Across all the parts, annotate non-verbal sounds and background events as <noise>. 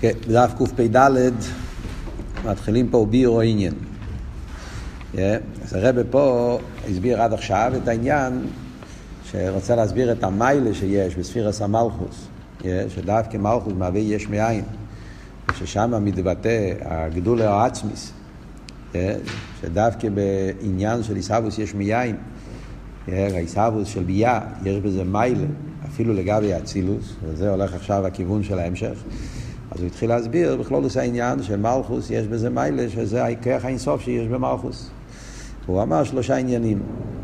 כן, בדף קפ"ד מתחילים פה בירו עניין. אז הרב פה הסביר עד עכשיו את העניין שרוצה להסביר את המיילה שיש בספירס המלכוס, שדווקא מלכוס מהווה יש מאין, ששם מתבטא הגדול העצמיס, שדווקא בעניין של עיסאוווס יש מיין, העיסאוווס של ביה, יש בזה מיילה, אפילו לגבי אצילוס, וזה הולך עכשיו הכיוון של ההמשך. אז הוא התחיל להסביר בכלול עושה העניין שמלכוס יש בזה מיילה, שזה הכרך האינסוף שיש במלכוס. הוא אמר שלושה עניינים.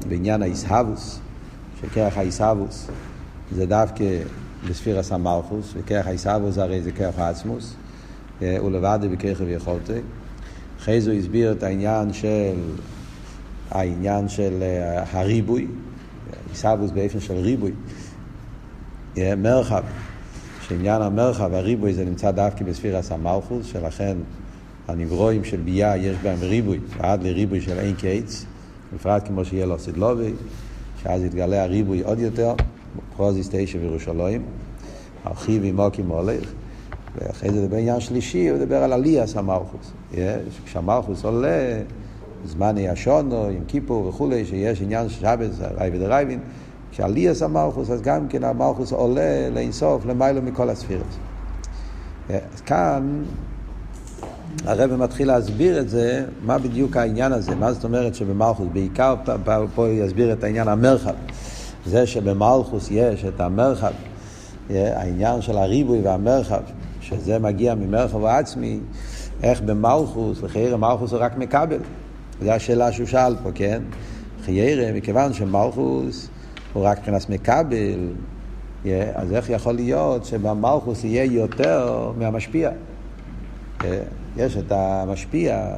בעניין האיסהבוס, שכרך האיסהבוס זה דווקא בספירס המלכוס, וכרך האיסהבוס הרי זה כרך העצמוס, הוא לבד בכרך ויכולתי. אחרי זה הוא הסביר את העניין של העניין של הריבוי, איסהבוס באופן של ריבוי, מרחב. שעניין המרחב, הריבוי, זה נמצא דווקא בספירס המלכוס, שלכן הנברואים של ביה יש בהם ריבוי, ועד לריבוי של אין קיץ, בפרט כמו שיהיה לו סדלובי, שאז יתגלה הריבוי עוד יותר, פרוזיס תשע וירושלים, הרחיב עמוקים הולך, ואחרי זה דבר עניין שלישי, הוא מדבר על עליאס המלכוס. כשהמלכוס עולה, זמני השונו, עם כיפור וכולי, שיש עניין שבת, רייבי דרייבין, כשעליאס המלכוס, אז גם כן המלכוס עולה לאינסוף, למיילו מכל הספירות. אז כאן הרב מתחיל להסביר את זה, מה בדיוק העניין הזה, מה זאת אומרת שבמלכוס, בעיקר פה יסביר את העניין המרחב. זה שבמלכוס יש את המרחב, העניין של הריבוי והמרחב, שזה מגיע ממרחב העצמי, איך במלכוס, לחיירה מלכוס הוא רק מקבל. זו השאלה שהוא שאל פה, כן? חיירה, מכיוון שמלכוס הוא רק מבחינת מקבל, אז איך יכול להיות שבמלכוס יהיה יותר מהמשפיע? יש את המשפיע,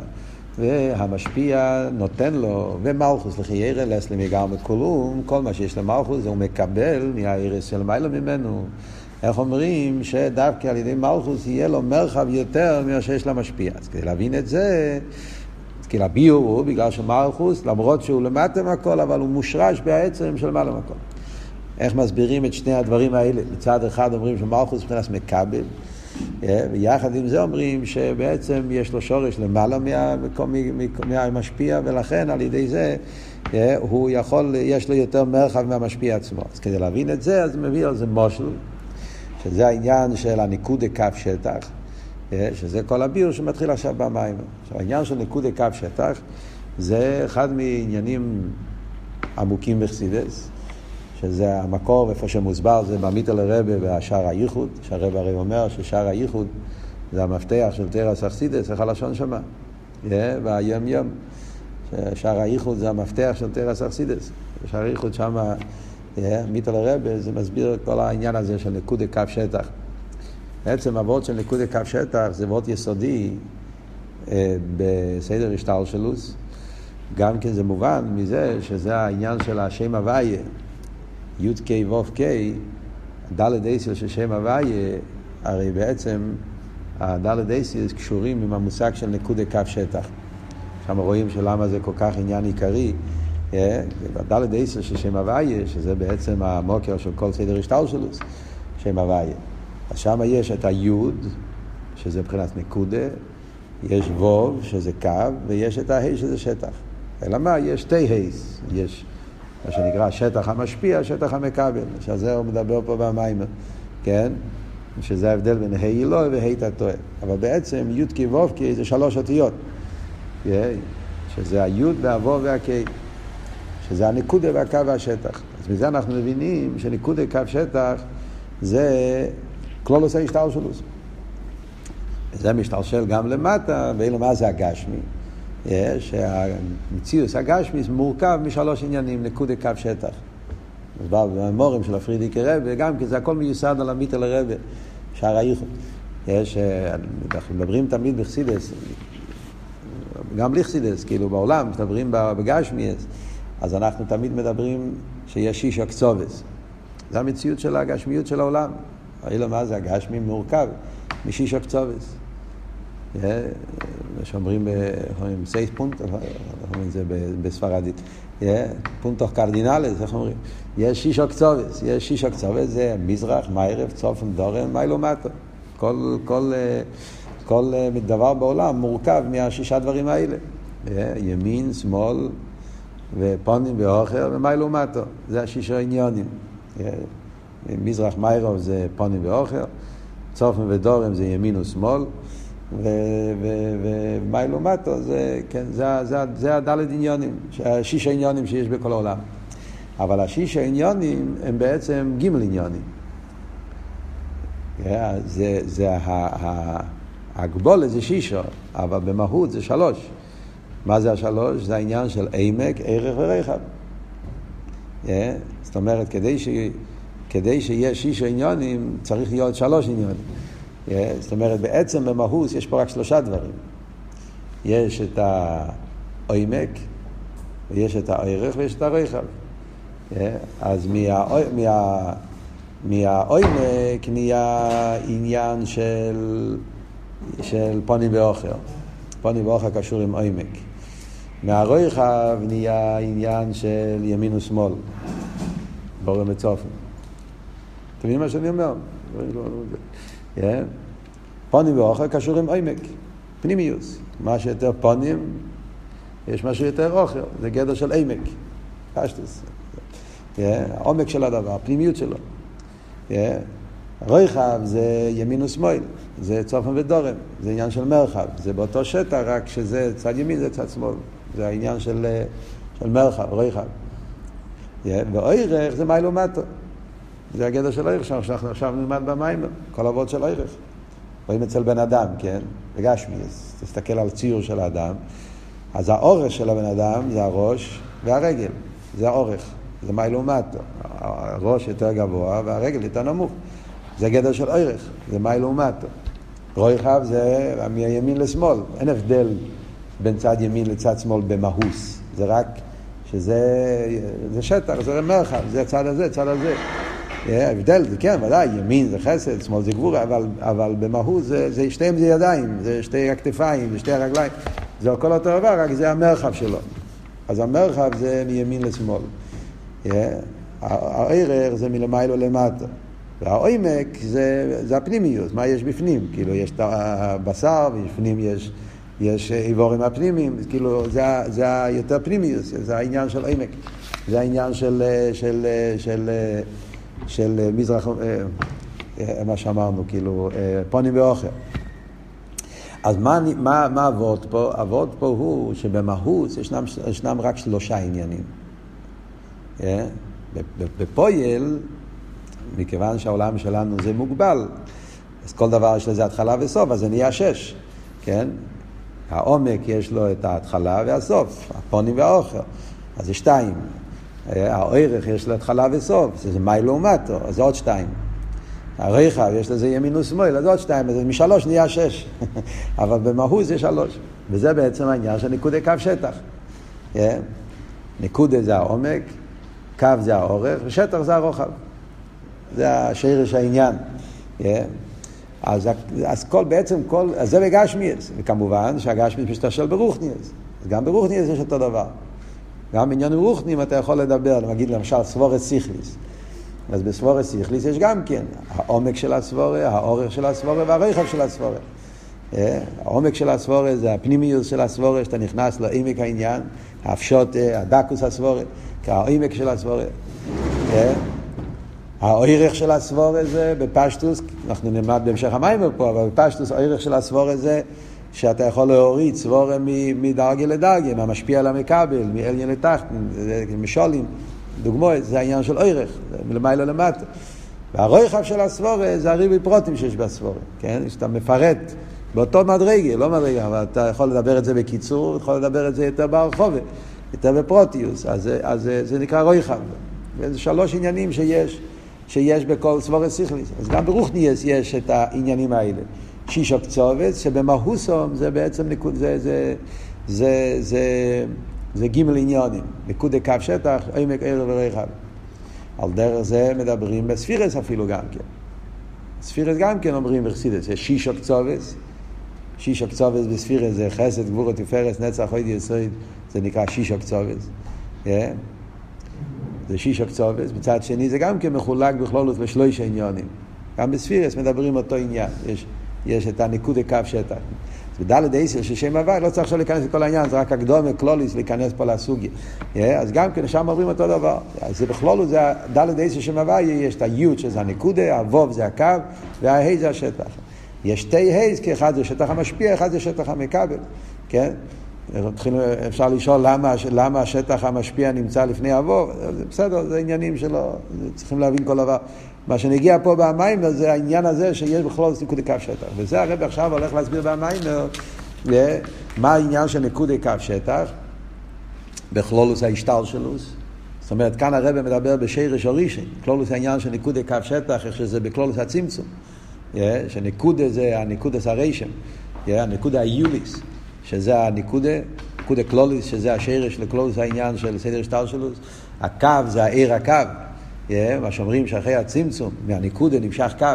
והמשפיע נותן לו, ומלכוס לכי ירא לסלם יגרם את כלום, כל מה שיש למלכוס הוא מקבל מהארץ של מיילו ממנו. איך אומרים שדווקא על ידי מלכוס יהיה לו מרחב יותר ממה שיש למשפיע. אז כדי להבין את זה, כי הביור הוא בגלל שמלכוס, למרות שהוא למטה מהכל, אבל הוא מושרש בעצם של מעלה מהכל. איך מסבירים את שני הדברים האלה? מצד אחד אומרים שמלכוס מבחינת מקבל, ויחד עם זה אומרים שבעצם יש לו שורש למעלה מהמשפיע, ולכן על ידי זה הוא יכול, יש לו יותר מרחב מהמשפיע עצמו. אז כדי להבין את זה, אז מביא על זה מושל, שזה העניין של הניקודי כף שטח. שזה כל הביור שמתחיל עכשיו במים. עכשיו העניין של ניקודי כף שטח זה אחד מעניינים עמוקים בחסידס, שזה המקור איפה שמוסבר זה במיתר לרבה והשער הייחוד, שהרבה הרי אומר ששער הייחוד זה המפתח של תרס אכסידס, איך הלשון שמה, והיום יום, שער הייחוד זה המפתח של תרס אכסידס, שער הייחוד שמה, מיתר לרבה זה מסביר את כל העניין הזה של נקודי כף שטח. בעצם הוורד של נקודי כף שטח זה וורד יסודי אה, בסדר השטלשלוס. גם כן זה מובן מזה שזה העניין של השם הוויה, י"ק ו"ק, דלת אייסל של שם הוויה, הרי בעצם הדלת אייסל קשורים עם המושג של נקודי כף שטח. שם רואים שלמה זה כל כך עניין עיקרי. הדלת אייסל של שם הוויה, שזה בעצם המוקר של כל סדר השטלשלוס, שם הוויה. אז שם יש את היוד, שזה מבחינת נקודה, יש ווב, שזה קו, ויש את ההי, שזה שטח. אלא מה? יש שתי הייס. יש מה שנקרא שטח המשפיע, שטח המקבל. שעל זה הוא מדבר פה במים, כן? שזה ההבדל בין ה' אלוהי וה' תתוה. אבל בעצם י' כי ו' כי זה שלוש אותיות. שזה היוד והוו והקי. שזה הנקודה והקו והשטח. אז מזה אנחנו מבינים שנקודה קו שטח זה כלול עושה השתלשלוס. זה משתלשל גם למטה, ואילו מה זה הגשמי? שהמציאוס הגשמי מורכב משלוש עניינים, נקודי קו שטח. מדובר בממורים של הפרידיקי רבי, וגם כי זה הכל מיוסד על המיטל הרבי, שער האיכות. יש, אנחנו מדברים תמיד בחסידס, גם בלי חסידס, כאילו בעולם, מדברים בגשמי, אז אנחנו תמיד מדברים שיש איש הקצובס. זה המציאות של הגשמיות של העולם. אלא מה זה הגשמי מורכב משיש הקצובס. שאומרים, סייס פונט, אומרים את זה בספרדית, פונטוך קרדינלס, איך אומרים? יש שיש הקצובס, יש שיש הקצובס, זה מזרח, מיירב, צופן, דורן, מיילו מטו. כל, כל, כל דבר בעולם מורכב מהשישה דברים האלה. ימין, שמאל, ופונים ואוכל, ומאי לעומתו. זה השישה עניונים. מזרח מיירוב זה פונים ואוכל, צופן ודורם זה ימין ושמאל, ומאי לעומתו זה, כן, זה, זה, זה הדלת עניונים, השישה עניונים שיש בכל העולם. אבל השישה עניונים הם בעצם גימל עניונים. זה, זה הגבולת זה שישה, אבל במהות זה שלוש. מה זה השלוש? זה העניין של עמק, ערך ורחב. Yeah, זאת אומרת, כדי, ש... כדי שיהיה שישה עניונים, צריך להיות שלוש עניונים. Yeah, זאת אומרת, בעצם במהות יש פה רק שלושה דברים. יש את העמק, ויש את הערך ויש את הרחב. Yeah, אז מה... מה... מהעומק נהיה עניין של, של פונים ואוכל. פונים ואוכל קשור עם עומק. מהרויחב נהיה עניין של ימין ושמאל, בורא מצופן. אתם מבינים מה שאני אומר? Yeah. פונים ואוכל קשור עם עומק, פנימיוס. מה שיותר פונים, יש משהו יותר אוכל, זה גדר של עמק, פשטוס. Yeah. העומק של הדבר, הפנימיות שלו. Yeah. רויחב זה ימין ושמאל, זה צופן ודורם, זה עניין של מרחב, זה באותו שטח, רק שזה צד ימין זה צד שמאל. זה העניין של, אה, של מרחב, ריחב. ואוירך זה מיילו מטו. זה הגדר של אוירך שאנחנו עכשיו נלמד במים, כל אבות של אוירך. רואים אצל בן אדם, כן? בגשמי, אז תסתכל על ציור של האדם. אז האורך של הבן אדם זה הראש והרגל, זה האורך, זה מיילו מטו. הראש יותר גבוה והרגל יותר נמוך. זה גדר של אוירך, זה מיילו מטו. רויחב זה מימין לשמאל, אין הבדל בין צד ימין לצד שמאל במהוס. זה רק שזה זה שטח, זה מרחב, זה צד הזה, צד הזה. ההבדל זה כן, ודאי, ימין זה חסד, שמאל זה גבורה, אבל, אבל במהות זה, זה שתיהם זה ידיים, זה שתי הכתפיים, זה שתי הרגליים. זה הכל אותו דבר, רק זה המרחב שלו. אז המרחב זה מימין לשמאל. הערך זה מלמיילו למטה. והעומק זה, זה הפנימיות, מה יש בפנים. כאילו, יש את הבשר, ובפנים יש... יש איבורים הפנימיים, כאילו זה, זה היותר פנימיות, זה העניין של עמק, זה העניין של, של, של, של, של מזרח, מה שאמרנו, כאילו פונים ואוכל. אז מה, מה, מה עבוד פה? עבוד פה הוא שבמהות ישנם, ישנם רק שלושה עניינים. בפועל, מכיוון שהעולם שלנו זה מוגבל, אז כל דבר יש לזה התחלה וסוף, אז זה נהיה שש, כן? העומק יש לו את ההתחלה והסוף, הפונים והאוכל, אז זה שתיים. הערך יש לו התחלה וסוף, זה מי לעומתו, אז עוד שתיים. הרחב יש לזה ימין ושמאל, אז עוד שתיים, אז משלוש נהיה שש. <laughs> אבל במהות זה שלוש. וזה בעצם העניין של ניקודי קו שטח. Yeah. ניקודה זה העומק, קו זה האורך, ושטח זה הרוחב. זה השרש העניין. Yeah. אז, אז כל, בעצם כל, אז זה בגשמיאס, וכמובן שהגשמיאס משתשל ברוכניאס, אז גם ברוכניאס יש אותו דבר. גם בעניין רוחנים אתה יכול לדבר, נגיד למשל סבורת סיכליס. אז בסבורת סיכליס יש גם כן העומק של הסבורה, האורך של הסבורה והרחב של הסבורה. אה, העומק של הסבורה זה הפנימיוס של הסבורה, שאתה נכנס לעמק העניין, הפשוט, הדקוס הסבורה, כעומק של הסבורה. אה, הערך של הסבור הזה בפשטוס, אנחנו נלמד בהמשך המים פה, אבל בפשטוס הערך של הסבור הזה שאתה יכול להוריד סבור מדרגה לדרגה, מהמשפיע למכבל, מאליין לתחתן, משולים, דוגמאות, זה העניין של ערך, מלמעלה למטה. והרויחב של הסבור זה הריבי פרוטים שיש בסבור, כן? שאתה מפרט באותו מדרגה, לא מדרגה, אבל אתה יכול לדבר את זה בקיצור, יכול לדבר את זה יותר ברחובה, יותר בפרוטיוס, אז, אז זה, נקרא רויחב. וזה שלוש עניינים שיש. שיש בכל סבורת סיכליס. אז גם ברוכניאס יש את העניינים האלה. שישו קצובץ, שבמהוסום זה בעצם נקוד, זה, זה, זה, זה, זה גימל עניונים. נקודי קו שטח, עמק ערב ורחב. על דרך זה מדברים בספירס אפילו גם כן. ספירס גם כן אומרים בחסידס, יש שישו קצובץ, שישו קצובץ בספירס זה חסד, גבורת, תפארס, נצח, אוידי יסויד, זה נקרא שישו קצובץ. Yeah. זה שישה קצובס, מצד שני זה גם כן מחולק בכלולות לשלושה עניונים. גם בספירס מדברים אותו עניין. יש, יש את הניקוד קו שטח. בדלת עשר של שם הוואי, לא צריך עכשיו להיכנס לכל העניין, זה רק הקדומה, קלוליס, להיכנס פה לסוגיה. אז גם כן, שם אומרים אותו דבר. אז בכלול, זה דלת עשר שם הוואי, יש את היוד שזה הנקודה, הווב זה הקו, וההי זה השטח. יש שתי הייז, כי אחד זה שטח המשפיע, אחד זה שטח המכבל, כן? אפשר לשאול למה, למה השטח המשפיע נמצא לפני הווב, בסדר, זה עניינים שלא, צריכים להבין כל דבר. מה שנגיע פה במיימר זה העניין הזה שיש בכל זאת נקודי קו שטח. וזה הרב עכשיו הולך להסביר במיימר מה העניין של נקודי קו שטח, בכלולוס ההשתלשלוס. זאת אומרת, כאן הרב מדבר בשרש הראשון, כלולוס העניין של נקודי קו שטח, איך שזה בכלולוס הצמצום. שנקודה זה הנקודס הרשם, הנקודה היוליס, שזה הנקודה, נקודה קלוליס, שזה השרש לקלוליס העניין של סדר השתלשלוס. הקו זה העיר הקו. מה שאומרים שאחרי הצמצום, מהניקודה נמשך קו,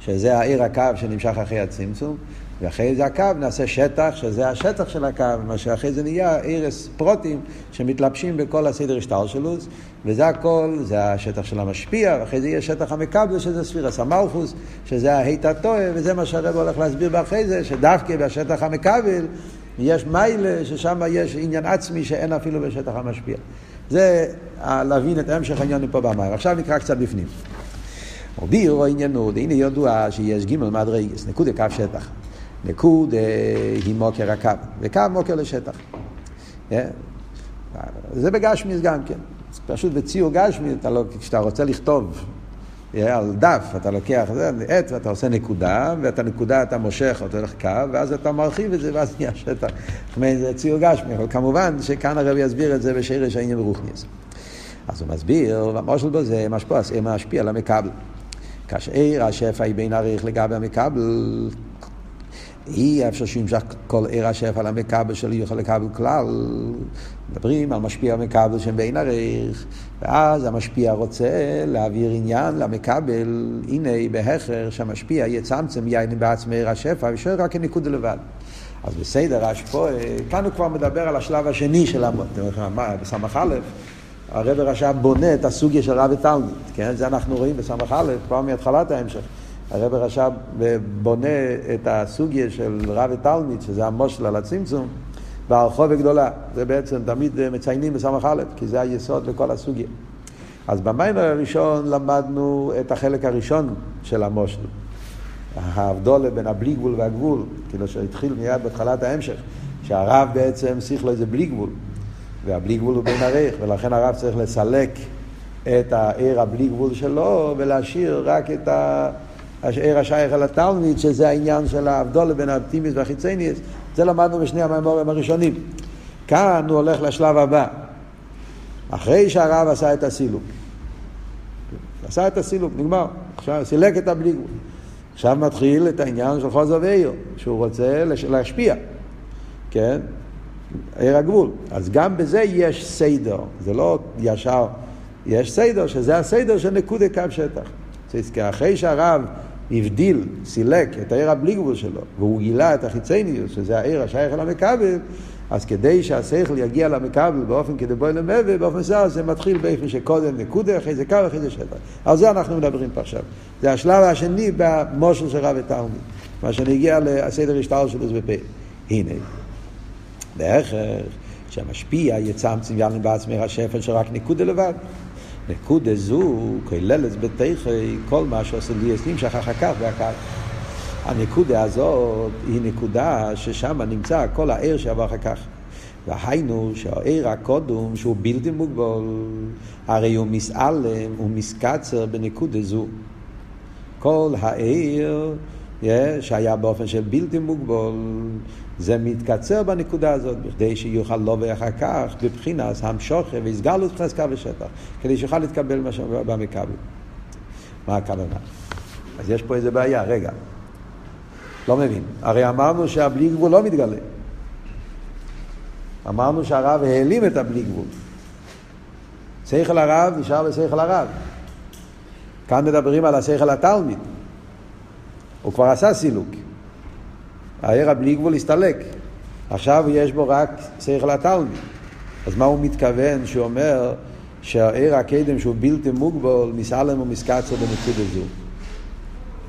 שזה העיר הקו שנמשך אחרי הצמצום, ואחרי זה הקו נעשה שטח, שזה השטח של הקו, מה שאחרי זה נהיה ערש פרוטים שמתלבשים בכל הסדר השטלשלוס, וזה הכל, זה השטח של המשפיע, ואחרי זה יהיה שטח המקבל, שזה ספירס המלכוס, שזה ההיט הטועה, וזה מה שהרב הולך להסביר באחרי זה, שדווקא בשטח המקבל יש מיילה, ששם יש עניין עצמי שאין אפילו בשטח המשפיע. זה להבין את המשך העניין פה במים. עכשיו נקרא קצת בפנים. ובירו עניינו, הנה ידוע שיש ג' מדרגס, נקודה קו שטח. נקוד היא מוקר הקו, וקו מוקר לשטח. אה? זה בגשמיס גם כן. פשוט בציור גשמי, לא, כשאתה רוצה לכתוב על דף, אתה לוקח עט ואתה עושה נקודה, ואת הנקודה אתה מושך, אתה הולך קו, ואז אתה מרחיב את זה, ואז נהיה שטח. זה ציור גשמי, אבל כמובן שכאן הרב יסביר את זה בשרש העניין ברוכניס. אז הוא מסביר, והמושל בו זה משפיע, משפיע על המקבל. כאשר השפע היא בין עריך לגבי המקבל, אי אפשר שימשך כל עיר השפע על המקבל שלו יוכל לקבל כלל. מדברים על משפיע מקבל שהם בין עריך, ואז המשפיע רוצה להעביר עניין למקבל, הנה בהכר שהמשפיע יצמצם יין בעצמי השפע, ושואל רק כניקוד לבד. אז בסדר, השפוע, כאן הוא כבר מדבר על השלב השני של בסמ"ך א', הרב רש"ב בונה את הסוגיה של רב ותלמיד, כן? זה אנחנו רואים בסמ"ך א', כבר מהתחלת ההמשך. הרב רש"ב בונה את הסוגיה של רב ותלמיד, שזה המושל על הצמצום, והרחוב הגדולה. זה בעצם תמיד מציינים בסמ"ך כי זה היסוד לכל הסוגיה. אז במיימר הראשון למדנו את החלק הראשון של המושל. ההבדולה בין הבלי גבול והגבול, כאילו שהתחיל מיד בהתחלת ההמשך, שהרב בעצם לו זה בלי גבול. והבלי גבול הוא בין ערך, ולכן הרב צריך לסלק את העיר הבלי גבול שלו ולהשאיר רק את העיר השייך אל התלמיד, שזה העניין של ההבדולה בין האופטימיס והחיצניאס. זה למדנו בשני המאמורים הראשונים. כאן הוא הולך לשלב הבא. אחרי שהרב עשה את הסילוק. עשה את הסילוק, נגמר. עכשיו סילק את הבלי גבול. עכשיו מתחיל את העניין של חוזר ואיר, שהוא רוצה להשפיע. כן? עיר הגבול. אז גם בזה יש סיידר, זה לא ישר, יש סיידר, שזה הסיידר של נקודי קו שטח. אחרי שהרב הבדיל, סילק את העיר הבלי גבול שלו, והוא גילה את החיצניוס, שזה העיר השייך אל המכבל, אז כדי שהשכל יגיע למכבל באופן כדי בואי למבה, באופן זה, זה מתחיל באופן שקודם נקודה, אחרי זה קו, אחרי זה שטח. על זה אנחנו מדברים פה עכשיו. זה השלב השני במושל של רב ותלמיד. מה שנגיע לסדר השטר שלו זה בפה. הנה. להכרח שהמשפיע יצמצם יעלם בעצמך השפל שרק נקודה לבד. נקודה זו כוללת בתכי כל מה שעושה לי נמשך אחר כך והקו. הנקודה הזאת היא נקודה ששם נמצא כל העיר שעבר אחר כך. והיינו שהעיר הקודום שהוא בלתי מוגבל, הרי הוא מסעלם, הוא מסקצר בנקודה זו. כל העיר שהיה באופן של בלתי מוגבל, זה מתקצר בנקודה הזאת, בכדי שיוכל לא ואחר כך, בבחינת המשוכה והסגלות מבחינת קו ושטח, כדי שיוכל להתקבל במכבל. מה הכוונה? אז יש פה איזה בעיה, רגע. לא מבין. הרי אמרנו שהבלי גבול לא מתגלה. אמרנו שהרב העלים את הבלי גבול. שכל הרב נשאר בשכל הרב. כאן מדברים על השכל התלמיד. הוא כבר עשה סילוק. העיר הבלי גבול הסתלק. עכשיו יש בו רק שכל התלמיד. אז מה הוא מתכוון שהוא אומר שהעיר הקדם שהוא בלתי מוגבל, מסעלם ומסקצר בנקודה זו?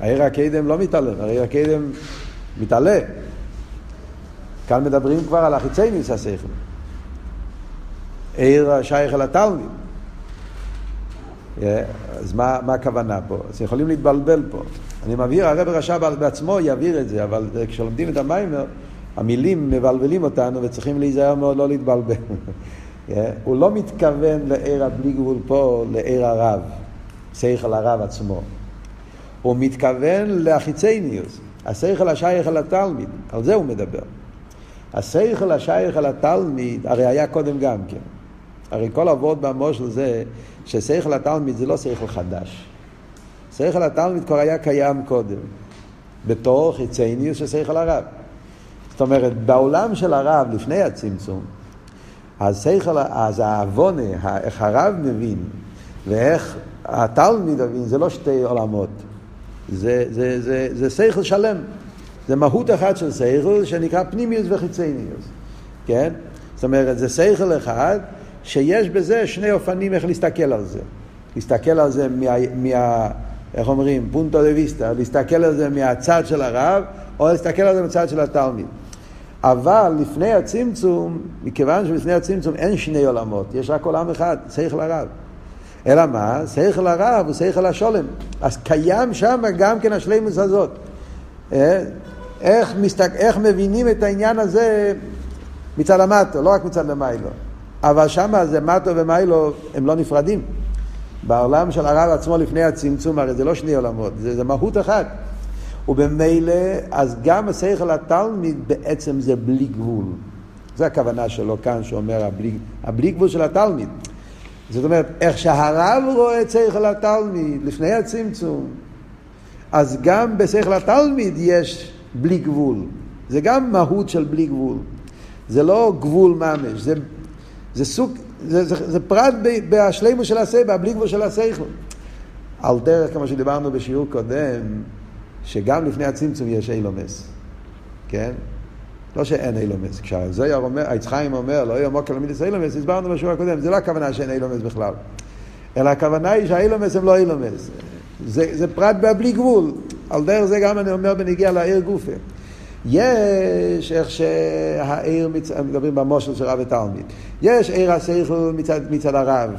העיר הקדם לא מתעלם, העיר הקדם מתעלה. כאן מדברים כבר על החיצי ניס השכל. עיר השייך אל התלמיד. אז מה, מה הכוונה פה? אז יכולים להתבלבל פה. אני מבהיר, הרב רש"ב בעצמו יבהיר את זה, אבל כשלומדים את המיימר, המילים מבלבלים אותנו וצריכים להיזהר מאוד לא להתבלבל. <laughs> הוא לא מתכוון לעיר הבלי גבול פה, לעיר הרב, שכל הרב עצמו. הוא מתכוון לאחיצניוס, השכל השייך אל התלמיד, על זה הוא מדבר. השכל השייך אל התלמיד, הרי היה קודם גם כן. הרי כל אבות במושל זה ששכל התלמיד זה לא שכל חדש. שכל התלמיד כבר היה קיים קודם, בתור חיצניוס של שכל הרב. זאת אומרת, בעולם של הרב, לפני הצמצום, אז שכל, אז העוונה, איך הרב מבין, ואיך התלמיד מבין, זה לא שתי עולמות. זה, זה, זה, זה שכל שלם. זה מהות אחת של שכל שנקרא פנימיוס וחיצניוס. כן? זאת אומרת, זה שכל אחד שיש בזה שני אופנים איך להסתכל על זה. להסתכל על זה מה... מה איך אומרים? פונטו דה ויסטה, להסתכל על זה מהצד של הרב, או להסתכל על זה מהצד של התלמיד. אבל לפני הצמצום, מכיוון שלפני הצמצום אין שני עולמות, יש רק עולם אחד, שכל הרב. אלא מה? שכל הרב הוא שכל השולם. אז קיים שם גם כן השלימוס הזאת. אה? איך, מסתק... איך מבינים את העניין הזה מצד המטו, לא רק מצד המיילו. אבל שם זה מטו ומיילו הם לא נפרדים. בעולם של הרב עצמו לפני הצמצום, הרי זה לא שני עולמות, זה, זה מהות אחת. ובמילא, אז גם השכל התלמיד בעצם זה בלי גבול. זו הכוונה שלו כאן, שאומר הבלי, הבלי גבול של התלמיד. זאת אומרת, איך שהרב רואה את שכל התלמיד לפני הצמצום, אז גם בשכל התלמיד יש בלי גבול. זה גם מהות של בלי גבול. זה לא גבול ממש, זה, זה סוג, זה, זה, זה פרט בהשלימו של הסבל, בלי גבול של השכל. על דרך, כמו שדיברנו בשיעור קודם, שגם לפני הצמצום יש אילומס, כן? לא שאין אילומס. כשהזויר אומר, היצחיים אומר, לא יהיה מוקר למידס אילומס, הסברנו בשיעור הקודם, זה לא הכוונה שאין אילומס בכלל. אלא הכוונה היא שהאילומס הם לא אילומס. זה, זה פרט בלי גבול. על דרך זה גם אני אומר בנגיע לעיר גופה. יש איך שהעיר, מצ... מדברים במושל של רב ותלמיד, יש עיר השכל מצד, מצד הרב,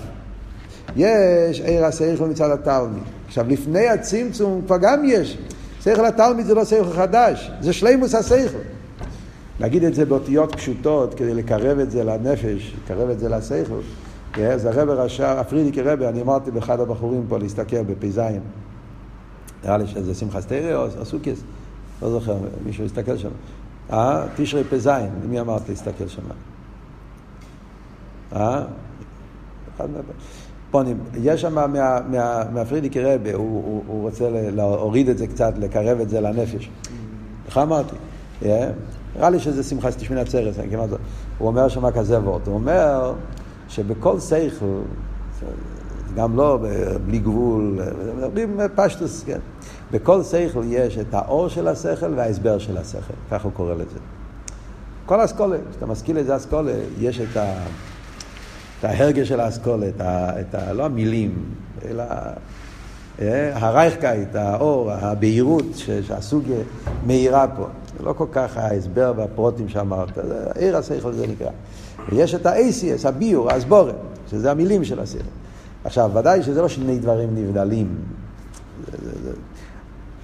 יש עיר השכל מצד התלמיד. עכשיו לפני הצמצום כבר גם יש, שכל התלמיד זה לא שכל חדש, זה שלימוס השכל. נגיד את זה באותיות פשוטות כדי לקרב את זה לנפש, לקרב את זה לשכל. אז הרב רשע, הפרידיקי רבי, אני אמרתי באחד הבחורים פה להסתכל בפ"ז. נראה לי שזה שמחה סטריה או סוכיס. לא זוכר, מישהו הסתכל שם. אה? תשרי פ"ז, למי אמרת להסתכל שם? אה? פונים, יש שם מה, מה, מהפרידיקי רבי, הוא, רוצה להוריד את זה קצת, לקרב את זה לנפש. איך אמרתי? נראה לי שזה שמחה שתשמין עצרת, הוא אומר שם כזה וורט, הוא אומר שבכל שכל, גם לא בלי גבול, מדברים פשטוס, כן. בכל שכל יש את האור של השכל וההסבר של השכל, כך הוא קורא לזה. כל אסכולה, כשאתה משכיל את זה אסכולה, יש את, ה, את ההרגש של האסכולה, את ה, את ה, לא המילים, אלא אה, הרייכקייט, האור, הבהירות שהסוג מאירה פה. זה לא כל כך ההסבר והפרוטים שאמרת, עיר השכל זה נקרא. ויש את ה-ACS, הביור, האסבורם, שזה המילים של השכל. עכשיו, ודאי שזה לא שני דברים נבדלים.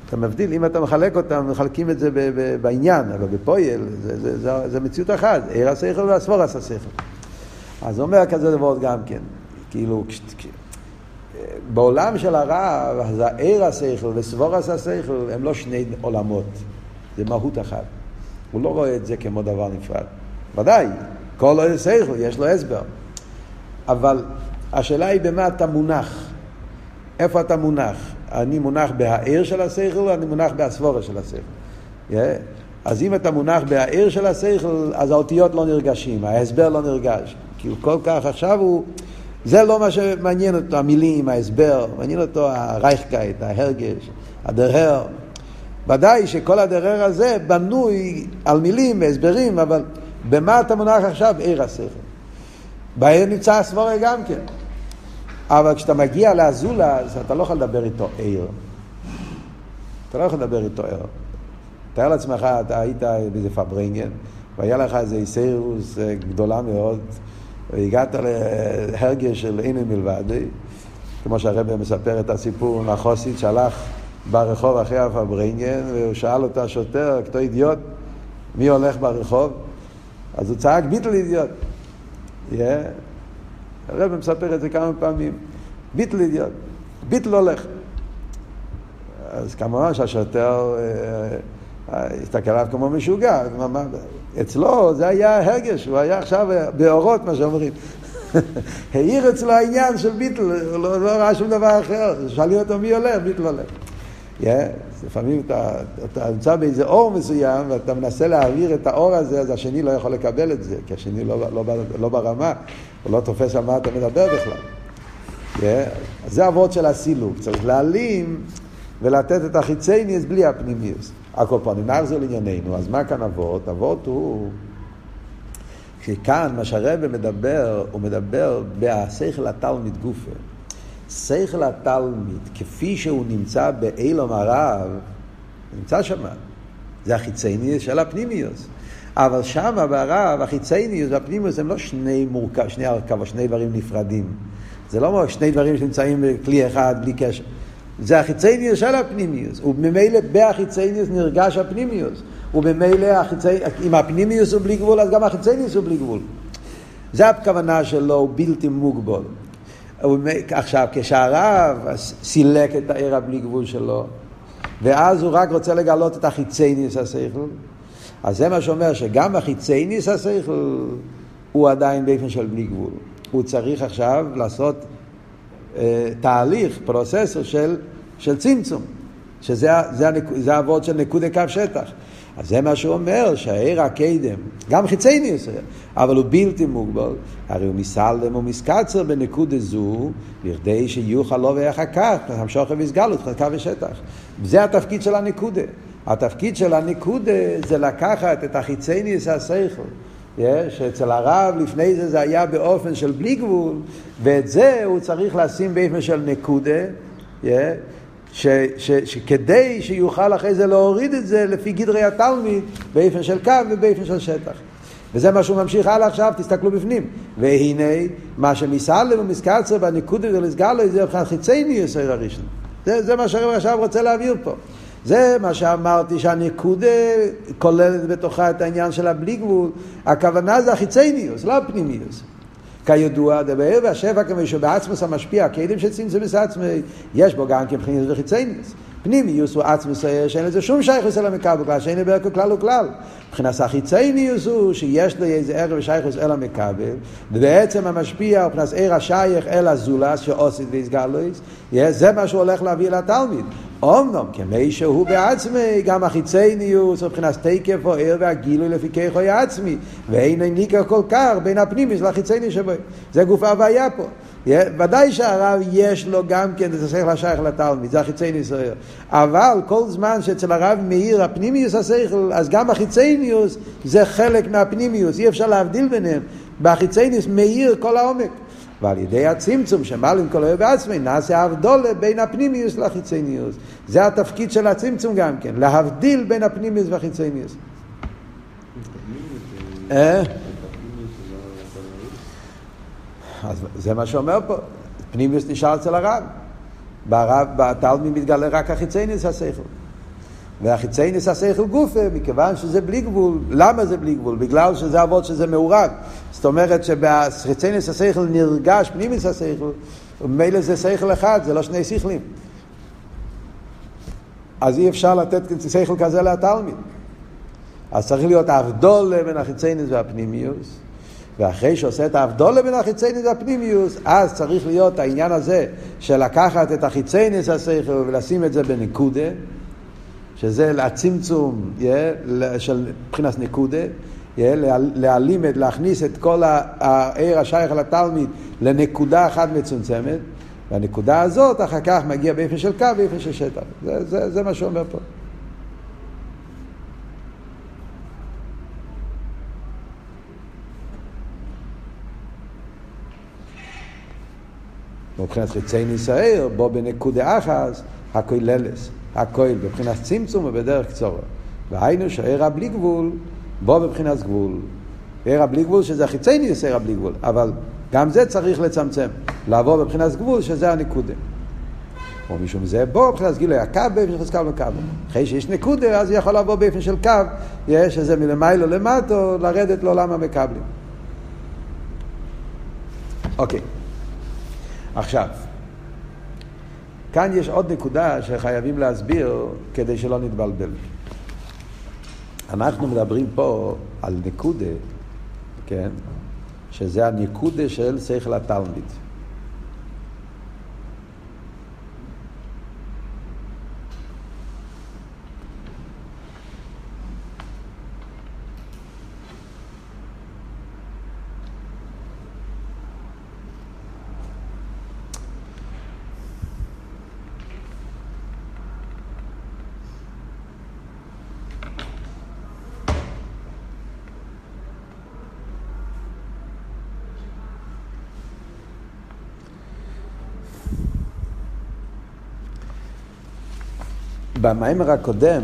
אתה מבדיל, אם אתה מחלק אותם, מחלקים את זה ב- ב- בעניין, אבל בפועל זה, זה, זה, זה מציאות אחת, עיר השכל והסבורס השכל. אז אומר כזה דבר גם כן, כאילו, בעולם של הרב, אז העיר השכל וסבורס השכל הם לא שני עולמות, זה מהות אחת. הוא לא רואה את זה כמו דבר נפרד. ודאי, כל עיר שכל יש לו הסבר. אבל השאלה היא במה אתה מונח. איפה אתה מונח? אני מונח בהעיר של השכל אני מונח בהסבורה של השכל? Yeah. אז אם אתה מונח בהעיר של השכל, אז האותיות לא נרגשים, ההסבר לא נרגש. כי הוא כל כך עכשיו הוא... זה לא מה שמעניין אותו, המילים, ההסבר, מעניין אותו הרייכקייט, ההרגש, הדרר. ודאי שכל הדרר הזה בנוי על מילים והסברים, אבל במה אתה מונח עכשיו? עיר השכל. בעיר נמצא הסבורה גם כן. אבל כשאתה מגיע לאזולה, אז אתה לא יכול לדבר איתו עיר. אתה לא יכול לדבר איתו ער. תאר לעצמך, אתה היית באיזה פברנגן, והיה לך איזה איסרוס אה, גדולה מאוד, והגעת להרגש של אין מלבד, כמו שהרבא מספר את הסיפור עם החוסית שהלך ברחוב אחרי הפברנגן, והוא שאל אותו השוטר, כתו אידיוט, מי הולך ברחוב? אז הוא צעק ביטל אידיוט. Yeah. הרב מספר את זה כמה פעמים. ביטל אידיוט. ביטל הולך. אז כמובן שהשוטר אה, אה, הסתכל עליו כמו משוגע. אצלו זה היה הרגש, הוא היה עכשיו באורות, מה שאומרים. <laughs> העיר אצלו העניין של ביטל, הוא לא, לא ראה שום דבר אחר. שאלו אותו מי הולך, ביטל הולך. Yeah, לפעמים אתה, אתה נמצא באיזה אור מסוים ואתה מנסה להעביר את האור הזה, אז השני לא יכול לקבל את זה, כי השני לא, לא, לא, לא ברמה, הוא לא תופס על מה אתה מדבר בכלל. Yeah, אז זה אבות של הסילוק, צריך להעלים ולתת את החיצייניס בלי הפנימיוס. הקופונים, נחזור לענייננו, אז מה כאן אבות? אבות הוא... שכאן, מה שהרבא מדבר, הוא מדבר בהשכל התלמיד גופה. שכל התלמיד, כפי שהוא נמצא באילום הרב, נמצא שם. זה החיצייניוס של הפנימיוס. אבל שם ברב, החיצייניוס והפנימיוס הם לא שני מורכב, שני הרכב, שני דברים נפרדים. זה לא שני דברים שנמצאים בכלי אחד בלי קשר. זה החיצייניוס של הפנימיוס, וממילא בהחיצייניוס נרגש הפנימיוס, וממילא החיצי... אם הפנימיוס הוא בלי גבול, אז גם החיצייניוס הוא בלי גבול. זה הכוונה שלו, הוא בלתי מוגבל. עכשיו, כשהרב סילק את העיר הבלי גבול שלו, ואז הוא רק רוצה לגלות את החיצייניס השכל, אז זה מה שאומר שגם החיצייניס השכל הוא עדיין באופן של בלי גבול. הוא צריך עכשיו לעשות אה, תהליך, פרוססור של, של צמצום, שזה זה, זה העבוד של נקודי קו שטח. אז זה מה שהוא אומר, שהעיר הקדם, גם חיצייני עושה, אבל הוא בלתי מוגבל, הרי הוא מסלם ומסקצר בנקודה זו, בכדי שיוכל לו ואחר כך, המשוך ויסגלות, חלקה ושטח. זה התפקיד של הנקודה. התפקיד של הנקודה זה לקחת את החיצייניס השכל. שאצל הרב לפני זה זה היה באופן של בלי גבול, ואת זה הוא צריך לשים באופן של נקודה, yeah, ש, ש, שכדי שיוכל אחרי זה להוריד את זה לפי גדרי התלמיד באופן של קו ובאופן של שטח. וזה מה שהוא ממשיך הלאה עכשיו, תסתכלו בפנים. והנה, מה שמסעלם ומסקצר בנקודה ולסגלו, זה מבחינת חיצייני יסר הראשון. זה, זה מה שהרב עכשיו רוצה להעביר פה. זה מה שאמרתי שהנקודה כוללת בתוכה את העניין של הבלי גבול. הכוונה זה החיצייניוס, לא הפנימיוס. כידוע, דבר והשפע כמו שבעצמוס המשפיע, הכלים של צמצום עצמי, יש בו גם כבחינת וחיצייניוס. פנימיוס הוא עצמוס שאין לזה שום שייכוס אל המקבל, כלל שאין לברכו כלל וכלל. מבחינת החיצייניוס הוא שיש לו איזה ערב ושייכוס אל המקבל, ובעצם המשפיע הוא מבחינת ער השייך אל הזולס שעושית ויסגלויס, זה מה שהוא הולך להביא לתלמיד. אומנם כמי שהוא בעצמי, גם החיצייניוס מבחינת תקף או ער והגילוי לפי כיכוי עצמי, ואין ניכר כל כך בין הפנימיס לחיצייניוס שבו. זה גוף ההוויה פה. ודאי שהרב יש לו גם כן את השכל השייך לתלמיד, זה החיצייניוס הער. אבל כל זמן שאצל הרב מאיר הפנימיוס השכל, אז גם החיצייניוס זה חלק מהפנימיוס, אי אפשר להבדיל ביניהם. בחיצייניוס מאיר כל העומק. ועל ידי הצמצום שמעלים כל אוהב בעצמי, נעשה הבדולה בין הפנימיוס לחיצייניוס. זה התפקיד של הצמצום גם כן, להבדיל בין הפנימיוס והחיצייניוס. אה? אז זה מה שאומר פה, פנימיוס נשאר אצל הרב. ברב, בתלמי מתגלה רק החיצייניוס השכל. והחיצייניס השכל גופה, מכיוון שזה בלי גבול. למה זה בלי גבול? בגלל שזה אבות שזה מעורב. זאת אומרת שבחיצייניס השכל נרגש פנימיס השכל, וממילא זה שכל אחד, זה לא שני שכלים. אז אי אפשר לתת שכל כזה לתלמיד. אז צריך להיות האבדולה בין החיצייניס והפנימיוס. ואחרי שעושה את האבדולה בין החיצייניס והפנימיוס, אז צריך להיות העניין הזה של לקחת את החיצייניס השכל ולשים את זה בנקודה. שזה הצמצום yeah, של מבחינת נקודה, yeah, להעלים, להכניס את כל העיר השייך לתלמיד לנקודה אחת מצומצמת, והנקודה הזאת אחר כך מגיע באופן של קו, באופן של שטח. זה, זה, זה מה שאומר פה. מבחינת חיצי ניסייר, בו בנקודה אחת, הכוללס. הכל בבחינת צמצום ובדרך קצורה. והיינו שער הבלי גבול, בוא בבחינת גבול. ער הבלי גבול שזה חיצי ניס ער הבלי גבול, אבל גם זה צריך לצמצם. לעבור בבחינת גבול שזה הנקודה. או משום זה בוא מבחינת גילוי הקו באופן של קו וקו. אחרי שיש נקודה אז יכול לבוא באופן של קו, יש איזה מלמיילו למטו, לרדת לעולם המקבלים. אוקיי, עכשיו, כאן יש עוד נקודה שחייבים להסביר כדי שלא נתבלבל. אנחנו מדברים פה על נקודה, כן, שזה הנקודה של שכל התלמיד. במיימר הקודם,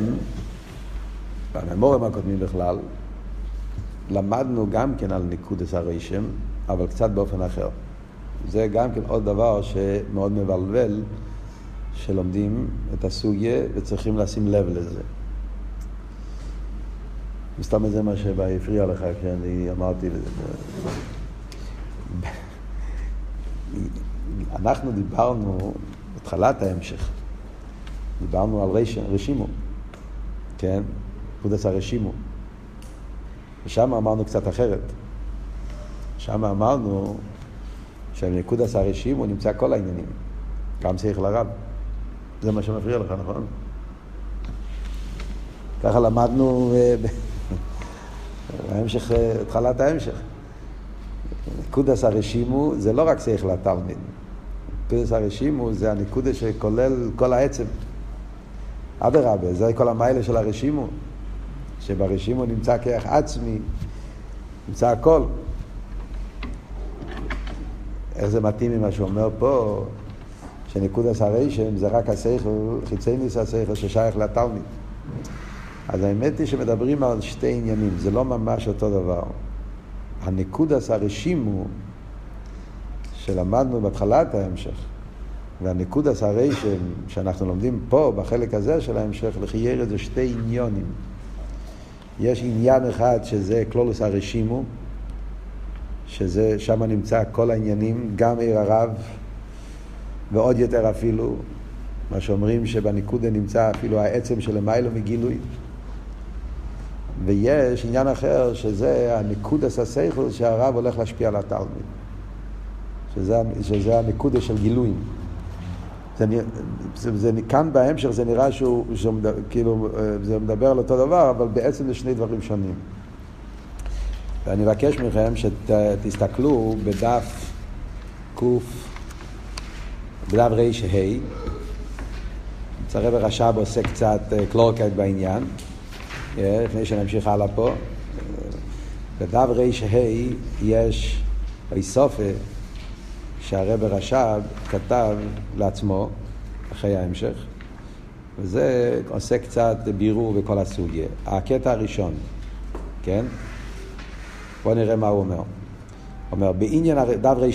בממורים הקודמים בכלל, למדנו גם כן על ניקודס הרשם, אבל קצת באופן אחר. זה גם כן עוד דבר שמאוד מבלבל, שלומדים את הסוגיה וצריכים לשים לב לזה. מסתם זה מה שהפריע לך כשאני אמרתי לזה. אנחנו דיברנו בתחילת ההמשך. דיברנו על רש, רשימו, כן? פקודס הרשימו. ושם אמרנו קצת אחרת. שם אמרנו שבנקודס הרשימו נמצא כל העניינים, גם שכל הרב. זה מה שמפריע לך, נכון? ככה למדנו אה, בהמשך, <laughs> אה, התחלת ההמשך. נקודס הרשימו זה לא רק שכל התלמיד. נקודס הרשימו זה הנקודה שכולל כל העצם. אדרבה, זה כל המיילה של הרשימו, שברשימו נמצא כרך עצמי, נמצא הכל. איך זה מתאים ממה שאומר פה, שנקודס הרשם זה רק השכל, חיצי ניס השכל ששייך לתלמיד. אז האמת היא שמדברים על שתי עניינים, זה לא ממש אותו דבר. הנקודס הרשימו שלמדנו בהתחלת ההמשך, והנקודס הרשם שאנחנו לומדים פה, בחלק הזה של ההמשך, לחייר זה שתי עניונים. יש עניין אחד שזה קלולוס הרשימו, שזה, שם נמצא כל העניינים, גם עיר הרב, ועוד יותר אפילו, מה שאומרים שבנקודה נמצא אפילו העצם של למיילו מגילוי. ויש עניין אחר, שזה הנקודס השכל שהרב הולך להשפיע על התלמיד. שזה, שזה הנקודה של גילויים. זה, זה, זה, כאן בהמשך זה נראה שהוא, שהוא כאילו, זה מדבר על אותו דבר, אבל בעצם זה שני דברים שונים. ואני מבקש מכם שתסתכלו בדף ק, בדף רה, צרב הרש"ב עושה קצת אה, קלורקייט בעניין, אה, לפני שנמשיך הלאה פה. בדף רה יש איסופה שהרב רש"ב כתב לעצמו, אחרי ההמשך, וזה עושה קצת בירור בכל הסוגיה. הקטע הראשון, כן? בואו נראה מה הוא אומר. אומר, בעניין, דף רה.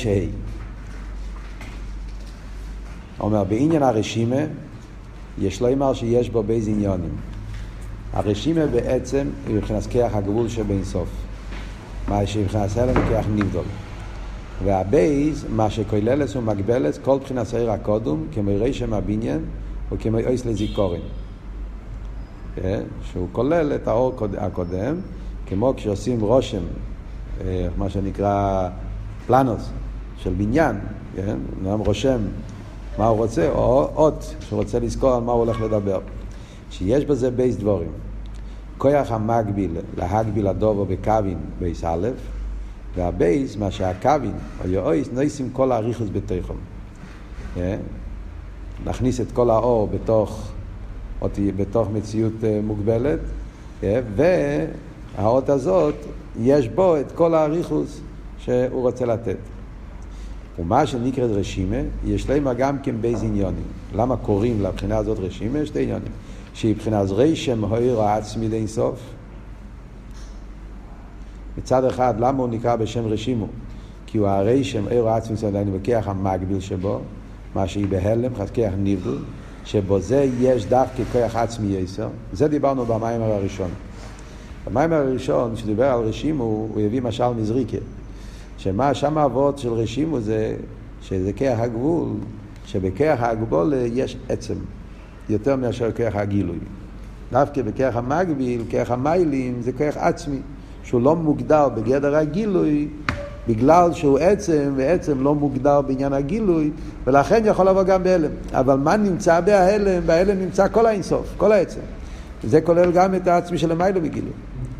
אומר, בעניין הרשימה, יש לו אמר שיש בו בייז עניונים. הרשימה בעצם היא מבחינת כיח הגבול שבין סוף. מה שמבחינת הלם כיח נבדול. והבייז, מה שכוללס ומגבלס, כל בחינת שעיר הקודום, כמו רשם הבניין וכמו אויס. כן? שהוא כולל את האור הקודם, כמו כשעושים רושם, אה, מה שנקרא פלנוס של בניין, כן? אדם רושם מה הוא רוצה, או אות שהוא רוצה לזכור על מה הוא הולך לדבר. שיש בזה בייס דבורים. כוח המקביל להגביל הדובו בקווין בייס א', והבייס, מה שהקווין, או יאויס, נויסים כל האריכוס בתוכם. אה? נכניס את כל האור בתוך, בתוך מציאות אה, מוגבלת, אה? והאות הזאת, יש בו את כל האריכוס שהוא רוצה לתת. ומה שנקראת רשימה, יש להם גם כן בייז עניונים. למה קוראים לבחינה הזאת רשימה? שתי עניונים. שהיא מבחינת רשם הויר העצמי לאין סוף. מצד אחד, למה הוא נקרא בשם רשימו? כי הוא הרשם, עיר העצמי, זה עדיין בכיח המקביל שבו, מה שהיא בהלם, כיח נבדל, שבו זה יש דווקא כוח עצמי יסר. זה דיברנו במים הראשון. במים הראשון, כשדיבר על רשימו, הוא הביא משל מזריקה. שמה שם האבות של רשימו זה שזה כיח הגבול, שבכיח הגבול יש עצם, יותר מאשר כיח הגילוי. דווקא בכיח המגביל, כיח המיילים, זה כיח עצמי, שהוא לא מוגדר בגדר הגילוי, בגלל שהוא עצם, ועצם לא מוגדר בעניין הגילוי, ולכן יכול לבוא גם בהלם. אבל מה נמצא בהלם? בהלם נמצא כל האינסוף, כל העצם. וזה כולל גם את העצמי של המיילו בגילוי.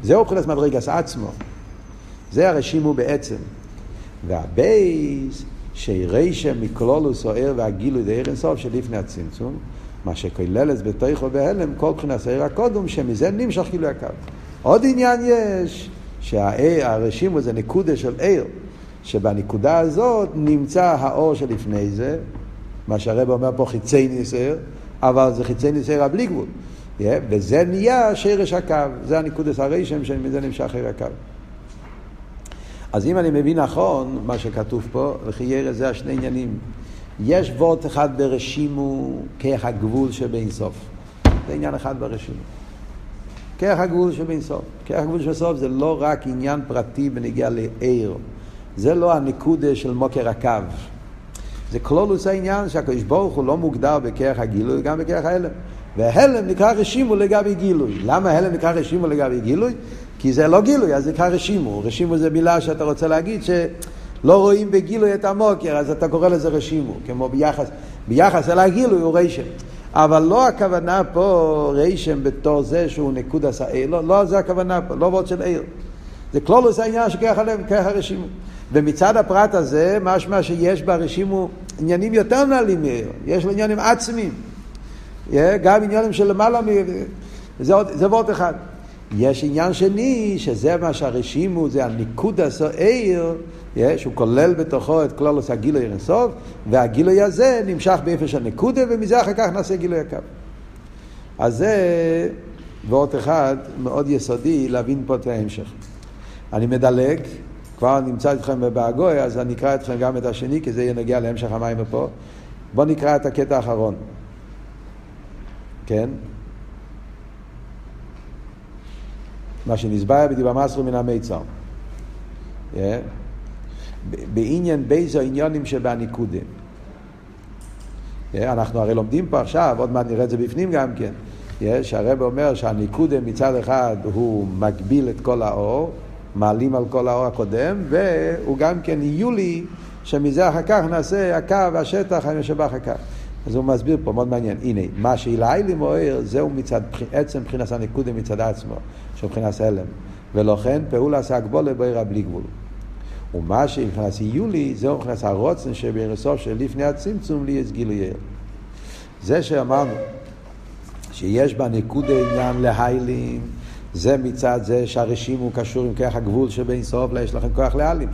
זהו מבחינת מדרגס עצמו. זה הרשימו בעצם. והבייס, שרשם מקלולוס או ער והגילוי דה ער אינסוף שלפני הצמצום, מה שכוללת בתוכו בהלם, כל מבחינת הער הקודם, שמזה נמשך גילוי הקו. עוד עניין יש, שהרשימו זה נקודה של ער, שבנקודה הזאת נמצא האור שלפני זה, מה שהרב אומר פה חיצי ניסר, אבל זה חיצי ניסר הבלי גבול. Yeah, וזה נהיה שרש הקו, זה הנקודס הרשם שמזה נמשך ער הקו. אז אם אני מבין נכון מה שכתוב פה, וכי ירא זה השני עניינים. יש וורט אחד ברשימו כרך הגבול שבין סוף. זה עניין אחד ברשימו. כרך הגבול שבין סוף. כרך הגבול שבין סוף זה לא רק עניין פרטי בנגיע לעיר. זה לא הנקודה של מוקר הקו. זה כלולוס העניין שהקדוש ברוך הוא לא מוגדר בכרך הגילוי, גם בכרך ההלם. וההלם נקרא רשימו לגבי גילוי. למה ההלם נקרא רשימו לגבי גילוי? כי זה לא גילוי, אז נקרא רשימו. רשימו זה מילה שאתה רוצה להגיד שלא רואים בגילוי את המוקר, אז אתה קורא לזה רשימו, כמו ביחס, ביחס אל הגילוי הוא רשם. אבל לא הכוונה פה רשם בתור זה שהוא נקוד עשה עיר, לא, לא זה הכוונה פה, לא ועוד של עיר. זה כלולוס העניין שככה לב, ככה רשימו. ומצד הפרט הזה, משמע שיש ברשימו עניינים יותר נעלים מעיר, יש לו עניינים עצמיים. גם עניינים של למעלה מ... זה ועוד אחד. יש עניין שני, שזה מה שהרשימו, זה הניקוד הסוער, שהוא כולל בתוכו את כלולוס הגילוי אינסוף, והגילוי הזה נמשך באיפה של נקודה, ומזה אחר כך נעשה גילוי הקו. אז זה ועוד אחד מאוד יסודי להבין פה את ההמשך. אני מדלג, כבר נמצא אתכם בבאגוי, אז אני אקרא אתכם גם את השני, כי זה יהיה נגיע להמשך המים פה. בואו נקרא את הקטע האחרון. כן? מה שנסבר בדיבר מסרו מן המיצר. Yeah. בעניין בייזו עניונים שבניקודה. Yeah, אנחנו הרי לומדים פה עכשיו, עוד מעט נראה את זה בפנים גם כן, yeah, שהרב אומר שהניקודה מצד אחד הוא מגביל את כל האור, מעלים על כל האור הקודם, והוא גם כן יולי, שמזה אחר כך נעשה הקו, השטח, אחר כך. אז הוא מסביר פה, מאוד מעניין. הנה, מה שאילי מוער, זהו מצד, עצם מבחינת הנקודה מצד עצמו, שהוא מבחינת הלם. ולכן פעולה עשה הגבולה בעירה בלי גבול. ומה שמבחינת יולי, זהו מבחינת הרוצן שבסוף של לפני הצמצום לי יש גילוי זה שאמרנו שיש בנקודה עניין להיילים, זה מצד זה שהרשים הוא קשור עם כוח הגבול שבין סוף יש לכם כוח להיילים.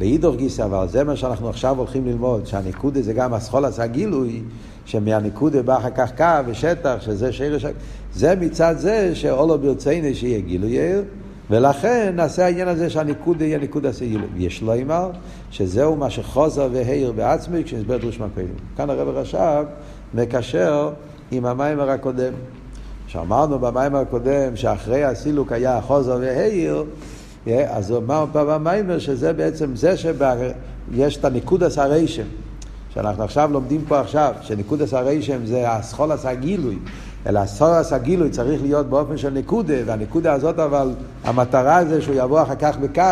לאידור גיסא, אבל זה מה שאנחנו עכשיו הולכים ללמוד, שהניקודה זה גם הסחול עשה גילוי, שמהניקודה בא אחר כך קו ושטח, שזה שרש... זה מצד זה שאולו ברצינו שיהיה גילוי ולכן נעשה העניין הזה שהניקודה יהיה ניקודה עשה גילוי. ויש לו אמר, שזהו מה שחוזר והעיר בעצמי כשנסבר דרוש מהקודם. כאן הרב רש"ב מקשר עם המיימר הקודם. שאמרנו במיימר הקודם שאחרי הסילוק היה חוזר והעיר, אז הוא אמר במיימר שזה בעצם זה שיש את הניקודס הרשם, שאנחנו עכשיו לומדים פה עכשיו, שניקודס הרשם זה הסחולס הגילוי, אלא הסחולס הגילוי צריך להיות באופן של ניקודה, והניקודה הזאת אבל, המטרה זה שהוא יבוא אחר כך בקו,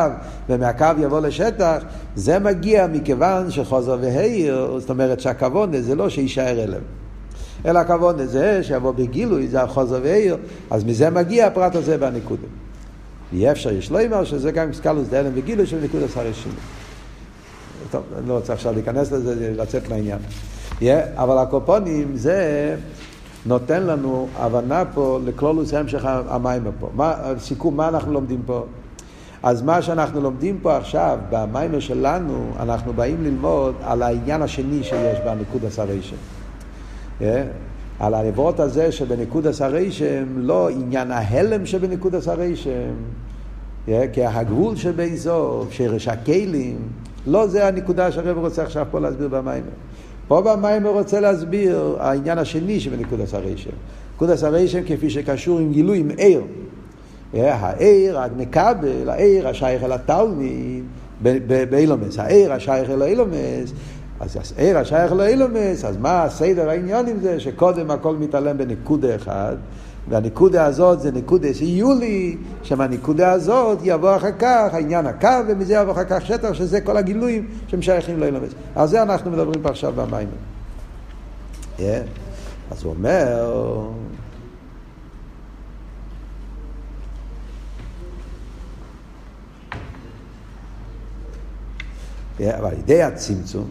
ומהקו יבוא לשטח, זה מגיע מכיוון שחוזר והעיר, זאת אומרת שהכוון זה לא שיישאר אליהם. אלא הכוון זה שיבוא בגילוי, זה החוזר והעיר, אז מזה מגיע הפרט הזה בניקודה. אי אפשר יש לא אמר שזה גם סקלוס דלם וגילוי של נקודת הרשימה. טוב, אני לא רוצה עכשיו להיכנס לזה, לצאת מהעניין. Yeah, אבל הקופונים זה נותן לנו הבנה פה לכלולוס המשך המים פה. מה, סיכום, מה אנחנו לומדים פה? אז מה שאנחנו לומדים פה עכשיו, במיימר שלנו, אנחנו באים ללמוד על העניין השני שיש בנקוד הסריישם. Yeah. על העברות הזה שבנקוד הסריישם, לא עניין ההלם שבנקוד הסריישם, yeah. כי הגבול שבאזור, שרש הכלים, לא זה הנקודה שהרב רוצה עכשיו פה להסביר במיימר. פה במיימר רוצה להסביר העניין השני שבנקוד הסריישם. נקוד הסריישם כפי שקשור עם גילוי, עם עיר. העיר מקבל, העיר השייך אל התלמיד באילומס, העיר השייך אל האילומס, אז העיר השייך אל האילומס, אז מה הסדר העניין עם זה? שקודם הכל מתעלם בנקודה אחד, והנקודה הזאת זה נקודה שיולי, שמהנקודה הזאת יבוא אחר כך העניין הקו, ומזה יבוא אחר כך שטח, שזה כל הגילויים שהם שייכים לאילומס. על זה אנחנו מדברים פה עכשיו במים. Yeah. אז הוא אומר... אבל על ידי הצמצום,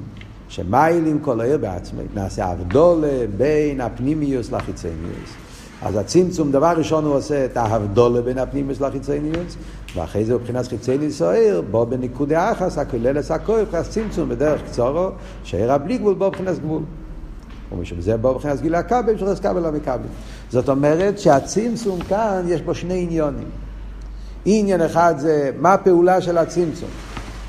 שמיילים כל העיר בעצמי, נעשה הבדולה בין הפנימיוס לחיצניוס. אז הצמצום, דבר ראשון הוא עושה את ההבדולה בין הפנימיוס לחיצניוס, ואחרי זה מבחינת חיצניוס העיר, בו בניקודי אחס, הכולל עשה כהן, מבחינת צמצום בדרך קצורו, שעיר הבלי גבול בו מבחינת גבול. ומשום זה בו מבחינת גילה כבל, שחס כבל לא מקבל. זאת אומרת שהצמצום כאן, יש בו שני עניונים. עניין אחד זה מה הפעולה של הצמצום.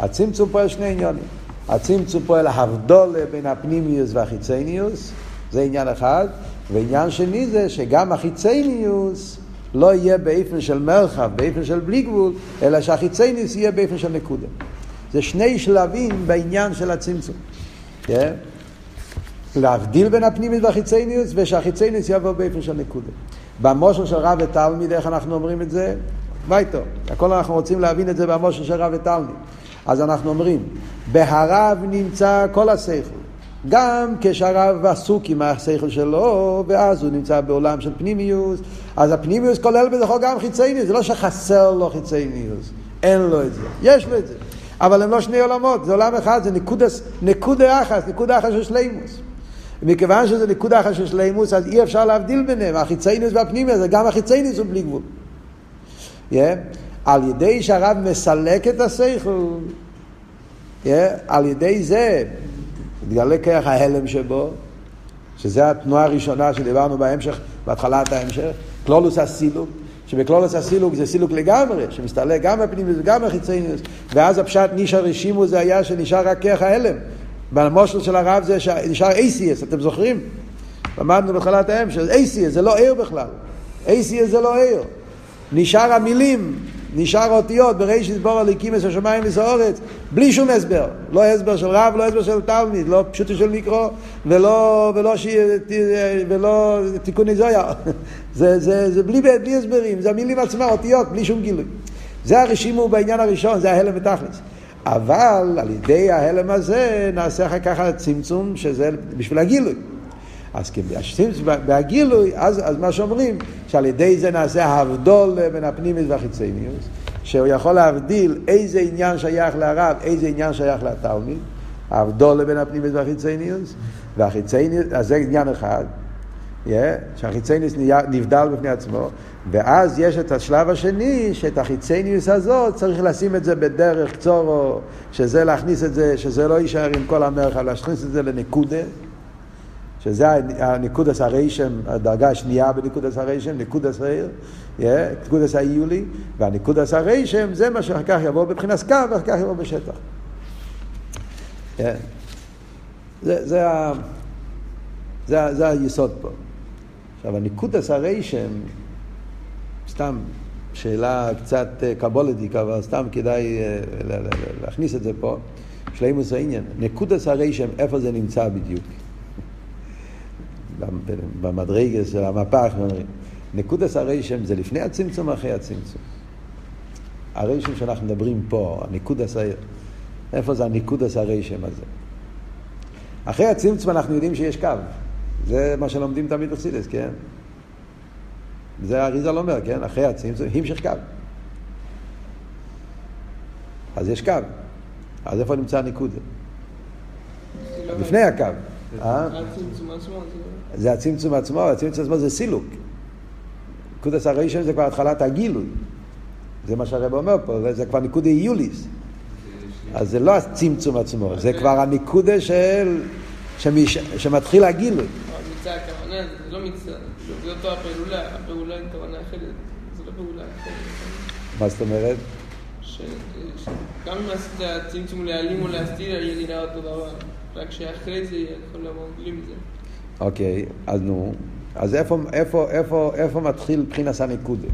הצמצום פועל שני עניונים. הצמצום פועל הבדולה בין הפנימיוס והחיצניוס, זה עניין אחד, ועניין שני זה שגם החיצניוס לא יהיה באיפן של מרחב, באיפן של בלי גבול, אלא שהחיצניוס יהיה באיפן של נקודה. זה שני שלבים בעניין של הצמצום. כן? להבדיל בין הפנימיוס והחיצניוס, ושהחיצניוס יבוא באיפן של נקודה. במושל של רב ותלמיד, איך אנחנו אומרים את זה? איתו? הכל אנחנו רוצים להבין את זה במושל של רב ותלמיד. אז אנחנו אומרים, בהרב נמצא כל השכל. גם כשהרב עסוק עם השכל שלו, ואז הוא נמצא בעולם של פנימיוס, אז הפנימיוס כולל בתוכו גם חיצייניוס, זה לא שחסר לו חיצייניוס, אין לו את זה, יש לו את זה. אבל הם לא שני עולמות, זה עולם אחד, זה נקודס, נקודה אחת, נקודה אחת של שלימוס. מכיוון שזה נקודה אחת של שלימוס, אז אי אפשר להבדיל ביניהם, החיצייניוס והפנימיוס, גם החיצייניוס הוא בלי גבול. Yeah. על ידי שהרב מסלק את השכל, yeah, על ידי זה מתגלה כרך ההלם שבו, שזה התנועה הראשונה שדיברנו בהמשך, בהתחלת ההמשך, קלולוס הסילוק, שבקלולוס הסילוק זה סילוק לגמרי, שמסתלק גם בפנימיוס וגם בחיצניוס, ואז הפשט נשאר רשימו זה היה שנשאר רק כרך ההלם. במושל של הרב זה נשאר ACS, אתם זוכרים? למדנו בתחילת ההמשך, ACS זה לא עיר בכלל, ACS זה לא עיר. נשאר המילים, נשאר אותיות ברישיס בור הליקים את השמיים וסעורץ, בלי שום הסבר. לא הסבר של רב, לא הסבר של תלמיד, לא פשוטו של מיקרו, ולא, ולא, ש... ולא תיקוני זויה. <laughs> זה, זה, זה בלי, בלי הסברים, זה המילים עצמם, אותיות, בלי שום גילוי. זה הרשימו בעניין הראשון, זה ההלם ותכלס. אבל על ידי ההלם הזה נעשה אחר כך צמצום שזה בשביל הגילוי. אז בהגילוי, אז, אז מה שאומרים, שעל ידי זה נעשה הבדול בין הפנימית והחיצניוס, שהוא יכול להבדיל איזה עניין שייך לרב, איזה עניין שייך לתלמיד, הבדול בין הפנימית והחיצניוס, והחיצניוס, אז זה עניין אחד, yeah, שהחיצניוס נבדל בפני עצמו, ואז יש את השלב השני, שאת החיצניוס הזאת צריך לשים את זה בדרך קצורו, שזה להכניס את זה, שזה לא יישאר עם כל המרחב, להכניס את זה לנקודה. שזה הנקודס הריישם, הדרגה השנייה בנקודס הריישם, נקודס העיר, נקודס האיולי, והנקודס הריישם זה מה שאחר כך יבוא בבחינת קו ואחר כך יבוא בשטח. זה, היסוד פה. עכשיו, הנקודס הריישם, סתם שאלה קצת אה, קבולתיק, אבל סתם כדאי אה, להכניס את זה פה, שלימוס העניין. נקודס הריישם, איפה זה נמצא בדיוק? במדרגה של המפח, נקודס הרשם זה לפני הצמצום אחרי הצמצום. הרשם שאנחנו מדברים פה, הנקודס, איפה זה הנקודס הרשם הזה? אחרי הצמצום אנחנו יודעים שיש קו. זה מה שלומדים תמיד בחסידס, כן? זה אריזל אומר, כן? אחרי הצמצום, המשך קו. אז יש קו. אז איפה נמצא הנקודה? לפני הקו. אה? זה הצמצום עצמו, הצמצום עצמו זה סילוק. נקודס הראשון זה כבר התחלת הגילוי. זה מה שהרב אומר פה, זה כבר נקודה יוליס. אז זה לא הצמצום עצמו, זה כבר הנקודה של... שמש... שמתחיל הגילוי. מצווה הכוונה, זה לא מצווה, זה אותו הפעולה, הפעולה עם כוונה אחרת, זה לא פעולה אחרת. מה זאת אומרת? גם אם עשית צמצום להעלים או להסתיר, יהיה נראה אותו דבר. רק שאחרי זה יכול לבוא בלי מזה. אוקיי, אז נו. אז איפה, איפה, איפה, איפה מתחיל מבחינת הנקודה?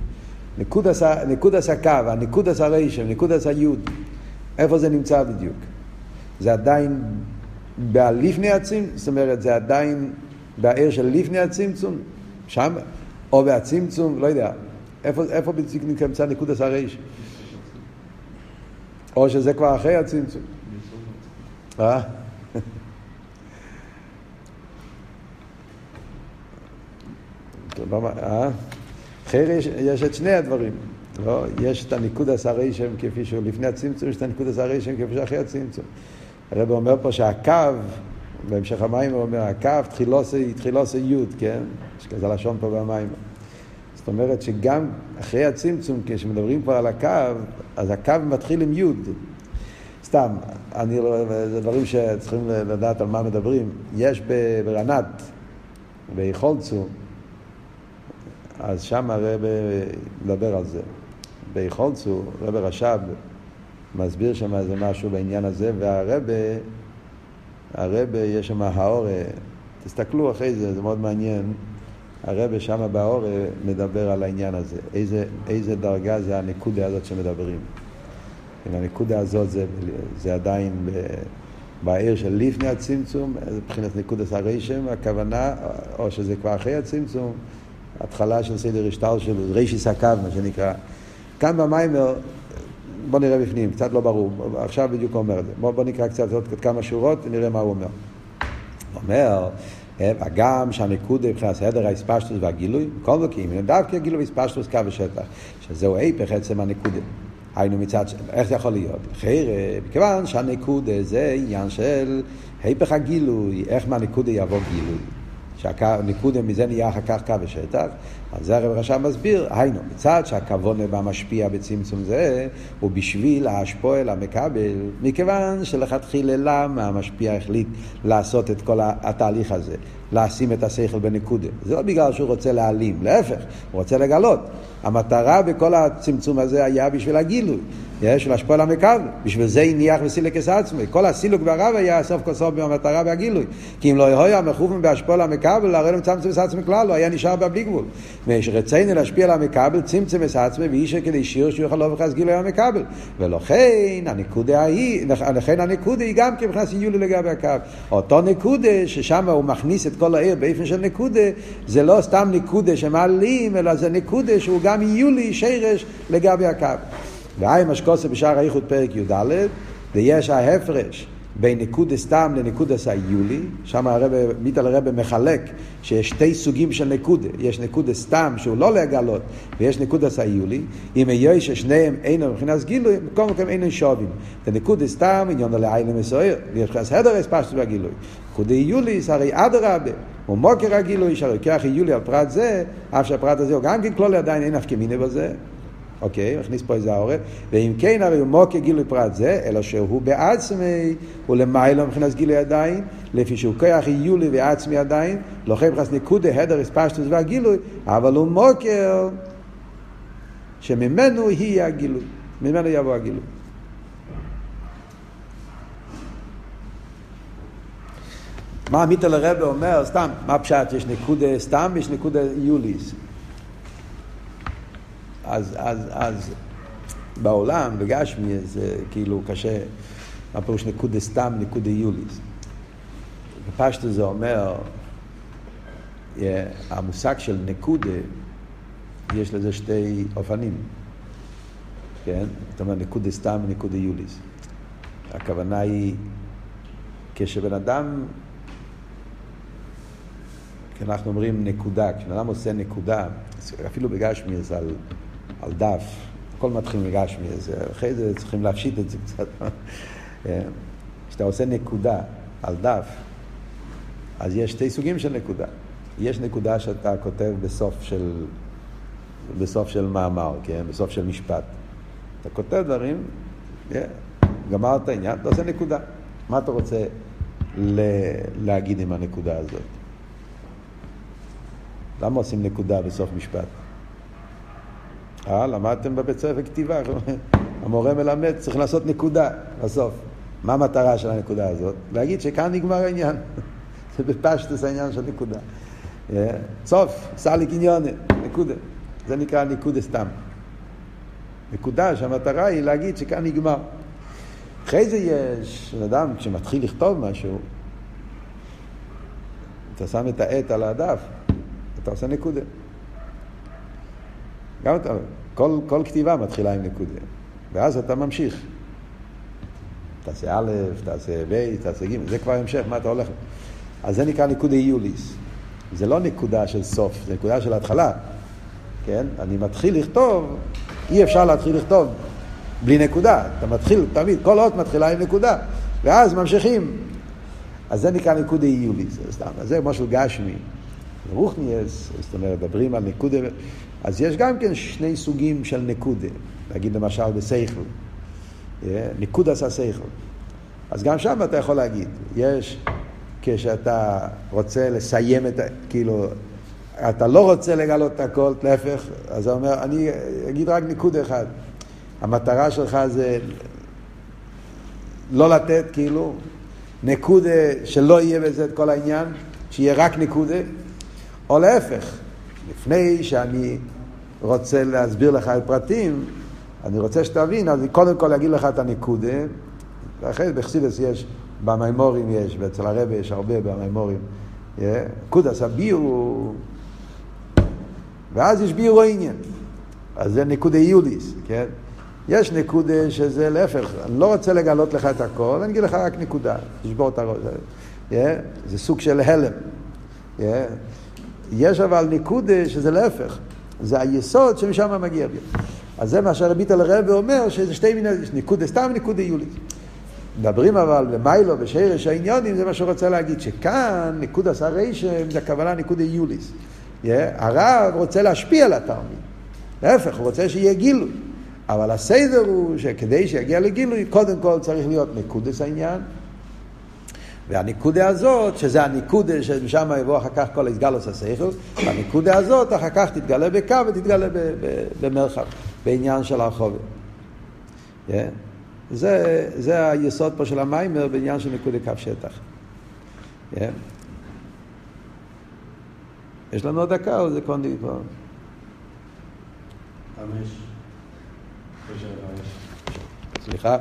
נקודס הקו, הנקודס הרשם, נקודס היוד, איפה זה נמצא בדיוק? זה עדיין בלפני הצמצום, זאת אומרת, זה עדיין בעיר של לפני הצמצום, שם, או בהצמצום, לא יודע, איפה, איפה בדיוק נמצא נקודס הרשם? או שזה כבר אחרי הצמצום. אה? אה? אחרי יש את שני הדברים. לא, יש את הניקוד עשרי שם כפי שהוא לפני הצמצום, יש את הניקוד עשרי שם כפי שאחרי הצמצום. הרב אומר פה שהקו, בהמשך המים הוא אומר, הקו תחילוסי, תחילוסי י', כן? יש כזה לשון פה במים. זאת אומרת שגם אחרי הצמצום, כשמדברים כבר על הקו, אז הקו מתחיל עם י'. סתם, אני, לא, זה דברים שצריכים לדעת על מה מדברים. יש ברנת, ביכולצו, אז שם הרב מדבר על זה. ביכולצו, רב רש"ב מסביר שם איזה משהו בעניין הזה, והרבה, הרבה יש שם האורה, תסתכלו אחרי זה, זה מאוד מעניין. הרבה שם באורה מדבר על העניין הזה, איזה, איזה דרגה זה הנקודה הזאת שמדברים. אם הנקודה הזאת זה, זה עדיין בעיר של לפני הצמצום, מבחינת נקודת הרשם, הכוונה, או שזה כבר אחרי הצמצום, התחלה של סדר השטר של רישיס הקו, מה שנקרא. כאן במיימר, בוא נראה בפנים, קצת לא ברור, עכשיו בדיוק הוא אומר את זה. בוא, בוא נקרא קצת עוד כמה שורות, נראה מה הוא אומר. הוא אומר, הגם שהנקודה מבחינת סדר האספשטוס והגילוי, כל מקים, דווקא גילוי ואספשטוס קו ושטח, שזהו היפך עצם הנקודה. היינו מצד, איך זה יכול להיות? אחרי, מכיוון שהנקודה זה עניין של היפך הגילוי, איך מהנקודה יבוא גילוי. שהנקודה מזה נהיה אחר כך קו ושטח, אז זה הרב רשם מסביר, היינו, מצד שהכוונה משפיע בצמצום זה, הוא בשביל האשפועל המקבל, מכיוון שלכתחילה למה המשפיע החליט לעשות את כל התהליך הזה, לשים את השכל בנקודה. זה לא בגלל שהוא רוצה להעלים, להפך, הוא רוצה לגלות. המטרה בכל הצמצום הזה היה בשביל הגילוי. יש להשפוע על המקבל. בשביל זה הניח וסילקס עצמי. כל הסילוק והרב היה סוף כל סוף במטרה והגילוי. כי אם לא היה מכוון בהשפוע על המקבל, הרי לא מצמצם עצמי כלל, לא היה נשאר בה בלי גבול. ושרצינו להשפיע על המקבל, צמצם את עצמי, ואיש כדי שיר שהוא יכול לבחס גילוי המקבל. ולכן הנקודה היא, לכן הנקודה היא גם כמכנס יולי לגבי הקו. אותו נקודה ששם הוא מכניס את כל העיר באופן של נקודה, זה לא סתם נקודה שמעלים, אלא זה נקודה שהוא גם יולי שרש לגבי הקו. והי משקוסה בשער האיחוד פרק י"ד, ויש ההפרש בין נקודה סתם לנקודה סיולי, שם מיטל הרב מחלק שיש שתי סוגים של נקודה, יש נקודה סתם שהוא לא לגלות, ויש נקודה סיולי, אם יהיה ששניהם אינו מבחינת גילוי, בכל מקום אינו שווים. ונקודה סתם עניון לעילה מסוער, ויש חס הדר אספשטוס והגילוי. נקודה יוליס הרי אדרבה, הוא מוקר הגילוי, שהרי כח יולי על פרט זה, אף שהפרט הזה הוא גם כן כלולי עדיין אין אף כמיני בזה. אוקיי, מכניס פה איזה העורף, ואם כן הרי הוא מוקר גילוי פרט זה, אלא שהוא בעצמי, הוא למיילו מבחינת גילוי עדיין, לפי שהוא כוח יולי ועצמי עדיין, חייב מבחינת נקודה, הדר, אספשטוס והגילוי, אבל הוא מוקר שממנו יהיה הגילוי, ממנו יבוא הגילוי. מה עמית הרבה אומר, סתם, מה פשט, יש נקודה סתם, יש נקודה יוליס. אז, אז, אז בעולם, בגשמי, זה כאילו קשה, מה פירוש נקודה סתם, נקודה יוליס. בפשטו זה אומר, המושג של נקודה, יש לזה שתי אופנים, כן? זאת אומרת, נקודה סתם ונקודה יוליס. הכוונה היא, כשבן אדם, כשאנחנו אומרים נקודה, כשבן אדם עושה נקודה, אפילו בגשמי זה על על דף, הכל מתחיל מגשמי, אז אחרי זה צריכים להפשיט את זה קצת. כן. <laughs> כשאתה עושה נקודה על דף, אז יש שתי סוגים של נקודה. יש נקודה שאתה כותב בסוף של, בסוף של מאמר, כן? בסוף של משפט. אתה כותב דברים, yeah, גמרת עניין, אתה עושה נקודה. מה אתה רוצה ל- להגיד עם הנקודה הזאת? למה עושים נקודה בסוף משפט? אה, למדתם בבית ספר כתיבה, המורה מלמד, צריך לעשות נקודה בסוף. מה המטרה של הנקודה הזאת? להגיד שכאן נגמר העניין. <laughs> זה בפשטוס העניין של נקודה. אה, סוף, סליק עניונה, נקודה. זה נקרא נקודה סתם. נקודה שהמטרה היא להגיד שכאן נגמר. אחרי זה יש, אדם כשמתחיל לכתוב משהו, אתה שם את העט על הדף, אתה עושה נקודה. גם אתה, כל, כל כתיבה מתחילה עם נקודה, ואז אתה ממשיך. תעשה א', תעשה ב', תעשה ג', זה כבר המשך, מה אתה הולך. אז זה נקרא נקודה איוליס. זה לא נקודה של סוף, זה נקודה של התחלה. כן? אני מתחיל לכתוב, אי אפשר להתחיל לכתוב בלי נקודה. אתה מתחיל, תמיד, כל אות מתחילה עם נקודה, ואז ממשיכים. אז זה נקרא נקודה איוליס, זה סתם. זה משהו גשמי. רוחניאס, זאת אומרת, מדברים על נקודה, אז יש גם כן שני סוגים של נקודה, נגיד למשל בסייכל, ניקוד עשה סייכל. אז גם שם אתה יכול להגיד, יש, כשאתה רוצה לסיים את ה... כאילו, אתה לא רוצה לגלות את הכל, להפך, אז הוא אומר, אני אגיד רק ניקוד אחד. המטרה שלך זה לא לתת, כאילו, נקודה שלא יהיה בזה את כל העניין, שיהיה רק נקודה, או להפך, לפני שאני רוצה להסביר לך את פרטים, אני רוצה שתבין, אז קודם כל אגיד לך את הנקודה, ואחרי בחסידס יש, במימורים יש, ואצל הרבה יש הרבה במימורים, קודס הביאו, ואז יש ביאו עניין, אז זה נקודה יוליס, כן? יש נקודה שזה להפך, אני לא רוצה לגלות לך את הכל, אני אגיד לך רק נקודה, תשבור את הראש. Yeah, זה סוג של הלם. Yeah. יש אבל נקודה שזה להפך, זה היסוד שמשם מגיע בי. אז זה מה שהרבית על הרב אומר, שזה שתי מיני, נקודה סתם נקודה יולית. מדברים אבל במיילו, בשרש העניונים, זה מה שהוא רוצה להגיד, שכאן נקודה סרשם זה הכוונה נקודה יוליס. Yeah, הרב רוצה להשפיע על התלמיד, להפך, הוא רוצה שיהיה גילוי. אבל הסדר הוא שכדי שיגיע לגילוי, קודם כל צריך להיות נקודס העניין. והנקודה הזאת, שזה הנקודה שמשם יבוא אחר כך כל הסגלוס השכל, והנקודה הזאת אחר כך תתגלה בקו ותתגלה במרחב, בעניין של הרחובת. Yeah. זה, זה היסוד פה של המיימר בעניין של נקודה קו שטח. Yeah. יש לנו עוד דקה או זה כבר נגמר? חמש. סליחה?